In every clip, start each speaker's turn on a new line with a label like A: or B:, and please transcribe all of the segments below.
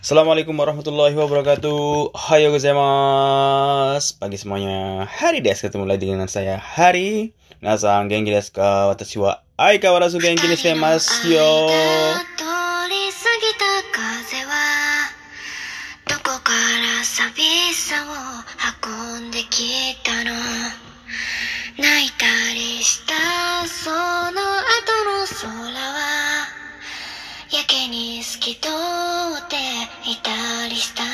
A: Assalamualaikum warahmatullahi wabarakatuh. Hayo gozaimasu Pagi semuanya. Hari des ketemu lagi dengan saya Hari Nasan genki desu ka Watashi wa Aikawarazu genki ni shitemasu yo
B: 通 vista.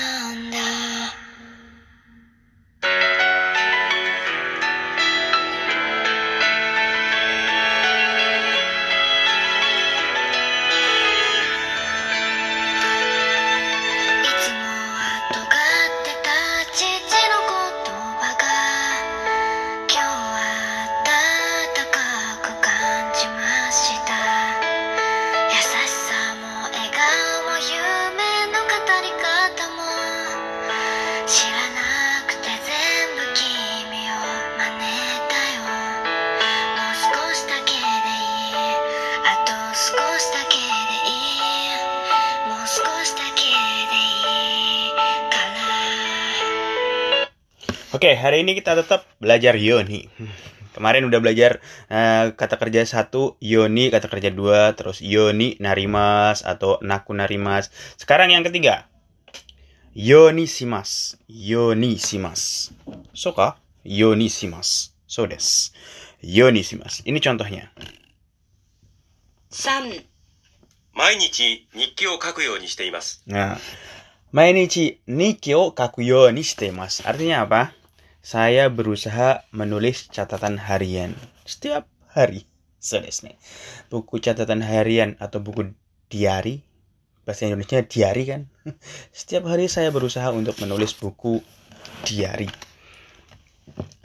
B: ら
A: Oke hari ini kita tetap belajar yoni. Kemarin udah belajar eh, kata kerja satu yoni kata kerja dua Terus yoni narimas atau naku narimas. Sekarang yang ketiga Yoni simas Yoni simas Soka Yoni simas So des Yoni simas Ini contohnya
B: 3
C: 毎日日記を書くようにしています。
A: Nah, Mainichi niki o kaku yo ni shitemasu. Artinya apa? Saya berusaha menulis catatan harian setiap hari. So desu ne. Buku catatan harian atau buku diary. Bahasa Indonesia diary kan? Setiap hari saya berusaha untuk menulis buku diary.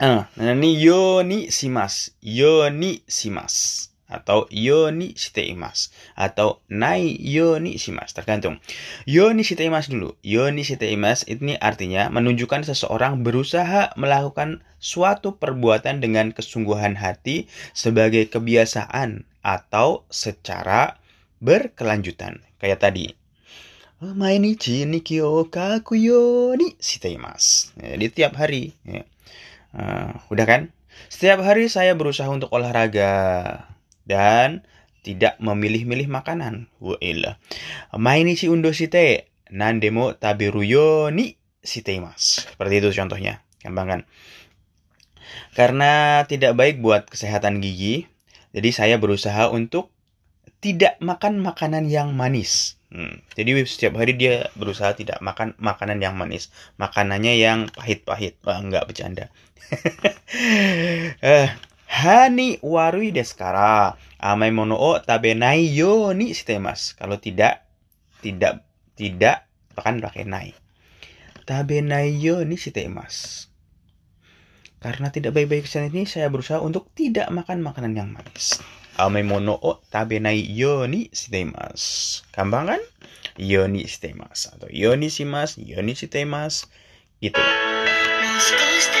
A: Ah, nah ini yoni simas. Yoni simas. Atau yoni shiteimasu. Atau nai yoni shimasu. Tergantung. Yoni shiteimasu dulu. Yoni shiteimasu ini artinya menunjukkan seseorang berusaha melakukan suatu perbuatan dengan kesungguhan hati sebagai kebiasaan atau secara berkelanjutan. Kayak tadi. Mainichi nikki o kaku yoni shiteimasu. Jadi tiap hari. Ya. Ah, udah kan? Setiap hari saya berusaha untuk olahraga dan tidak memilih-milih makanan. Wailah. Mainichi undo shite nandemo taberu yo ni shiteimasu. Seperti itu contohnya. Gampang kan? Karena tidak baik buat kesehatan gigi, jadi saya berusaha untuk tidak makan makanan yang manis. Hmm, Jadi setiap hari dia berusaha tidak makan makanan yang manis. Makanannya yang pahit-pahit. Wah, enggak bercanda. eh, hani warui desu kara amai mono o tabenai yo ni shitemasu. Kalau tidak tidak tidak bahkan pakai nai. Tabenai yo ni shitemasu. Karena tidak baik-baik kesehatan ini saya berusaha untuk tidak makan makanan yang manis. Amai mono o tabenai yo ni shitemasu. Gampang kan? Yo ni shitemasu atau yo ni shimasu, yo ni shitemasu. Gitu.
B: もう少しだけでいい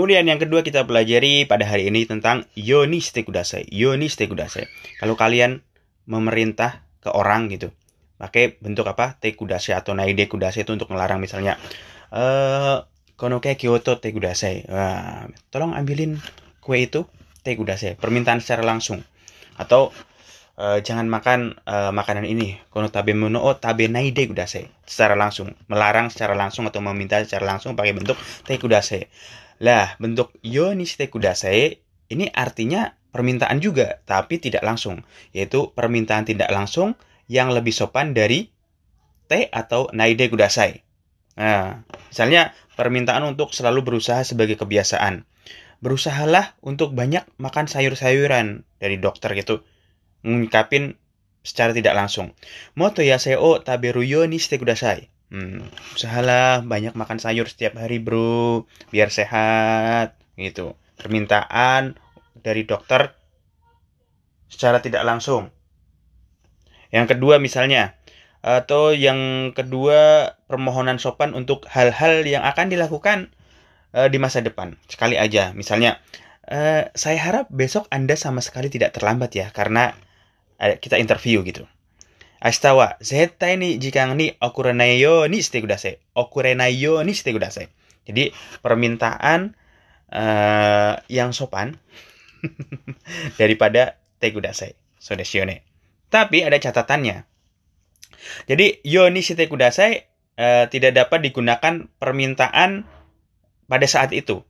A: Kemudian yang kedua kita pelajari pada hari ini tentang yoni kudasai. Yoni kudasai. Kalau kalian memerintah ke orang gitu, pakai bentuk apa? Te kudasai atau naide kudasai itu untuk melarang misalnya eh kono ke kyoto te kudasai. Tolong ambilin kue itu te kudasai. Permintaan secara langsung. Atau eh, jangan makan eh, makanan ini. Kono tabe mono o tabe naide kudasai. Secara langsung, melarang secara langsung atau meminta secara langsung pakai bentuk te kudasai. Lah, bentuk yoni shite kudasai ini artinya permintaan juga, tapi tidak langsung, yaitu permintaan tidak langsung yang lebih sopan dari te atau naide kudasai. Nah, misalnya permintaan untuk selalu berusaha sebagai kebiasaan. Berusahalah untuk banyak makan sayur-sayuran dari dokter gitu. ngungkapin secara tidak langsung. Moto yaseo taberuyo ni kudasai. Hmm, usahalah banyak makan sayur setiap hari bro, biar sehat gitu. Permintaan dari dokter secara tidak langsung. Yang kedua misalnya, atau yang kedua permohonan sopan untuk hal-hal yang akan dilakukan uh, di masa depan. Sekali aja, misalnya, uh, saya harap besok Anda sama sekali tidak terlambat ya, karena uh, kita interview gitu. Ashitawa, zetai ni jika ni okurenai yo ni shite kudasai. Okurenai yo ni shite kudasai. Jadi permintaan uh, yang sopan daripada te. So desu Tapi ada catatannya. Jadi yoni shite kudasai uh, tidak dapat digunakan permintaan pada saat itu.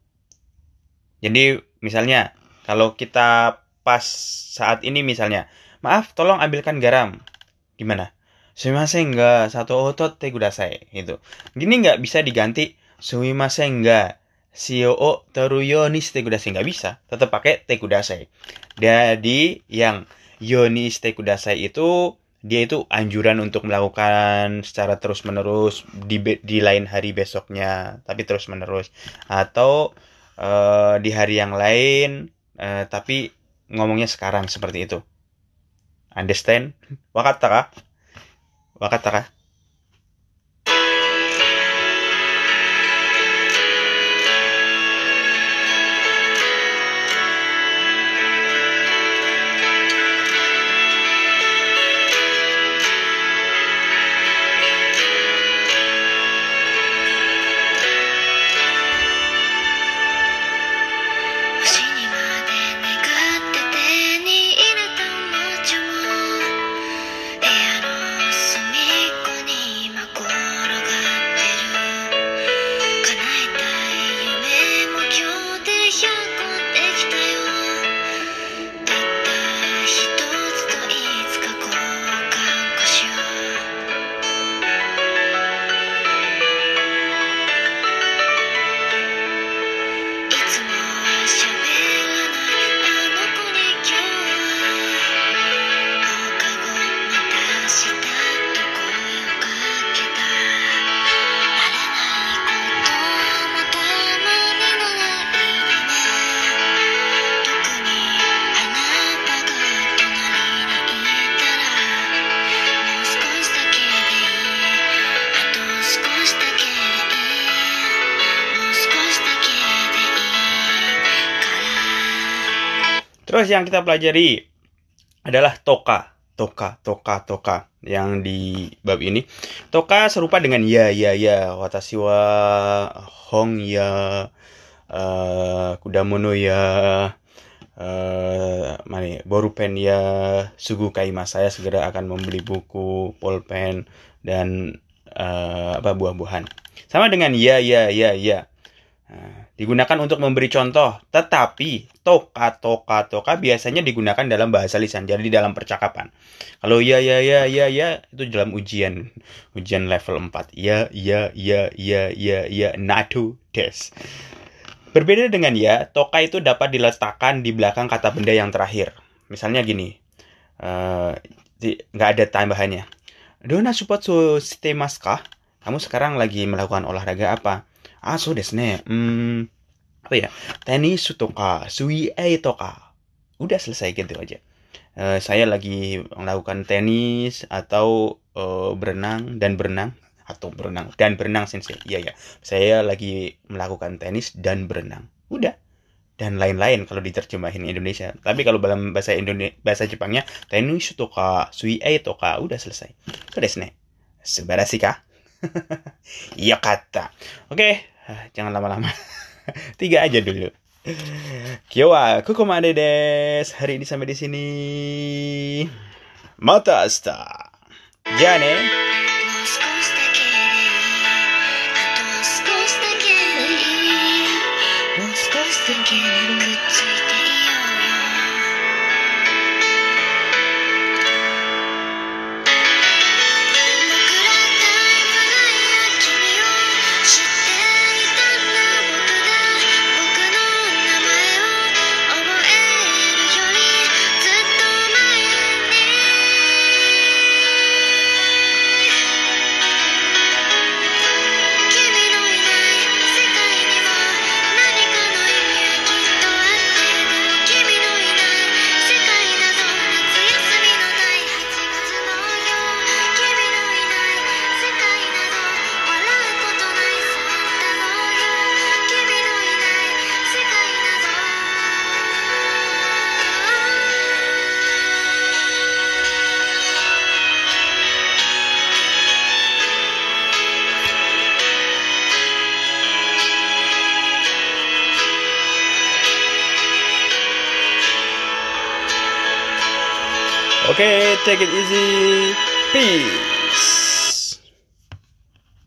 A: Jadi misalnya kalau kita pas saat ini misalnya, maaf tolong ambilkan garam gimana? Sumimasen enggak satu otot te kudasai gitu. Gini nggak bisa diganti sumimasen enggak Shio o teruyo ni shite kudasai nggak bisa. Tetap pakai te kudasai. Jadi yang yoni shite kudasai itu dia itu anjuran untuk melakukan secara terus menerus di di lain hari besoknya tapi terus menerus atau uh, di hari yang lain uh, tapi ngomongnya sekarang seperti itu Understand? Wakatta ka? Terus yang kita pelajari adalah toka, toka, toka, toka yang di bab ini. Toka serupa dengan ya, ya, ya, watashi wa hong ya, uh, kudamono ya, uh, mana ya, borupen ya, sugu kaimas. Saya segera akan membeli buku, pulpen dan uh, apa buah-buahan. Sama dengan ya, ya, ya, ya. Nah, digunakan untuk memberi contoh, tetapi toka toka toka biasanya digunakan dalam bahasa lisan, jadi dalam percakapan. Kalau ya ya ya ya ya itu dalam ujian ujian level 4. Ya ya ya ya ya ya natu des. Berbeda dengan ya, toka itu dapat diletakkan di belakang kata benda yang terakhir. Misalnya gini, eh, nggak ada tambahannya. Dona support so shitemasu ka? Kamu sekarang lagi melakukan olahraga apa? Ah, so desu ne. Hmm, apa ya? Tenis toka. Udah selesai gitu aja. Eh, saya lagi melakukan tenis atau eh, berenang dan berenang atau berenang dan berenang sensei. Iya ya. Saya lagi melakukan tenis dan berenang. Udah. Dan lain-lain kalau diterjemahin Indonesia. Tapi kalau dalam bahasa Indonesia bahasa Jepangnya tenis toka, sui e toka, udah selesai. So desu ne. Subarashi ka? Iya kata. Oke, jangan lama-lama. Tiga aja dulu. Kyo wa kokomade desu. Hari ini sampai di sini. Mata asta. Ja ne. Oke, take it easy. Peace.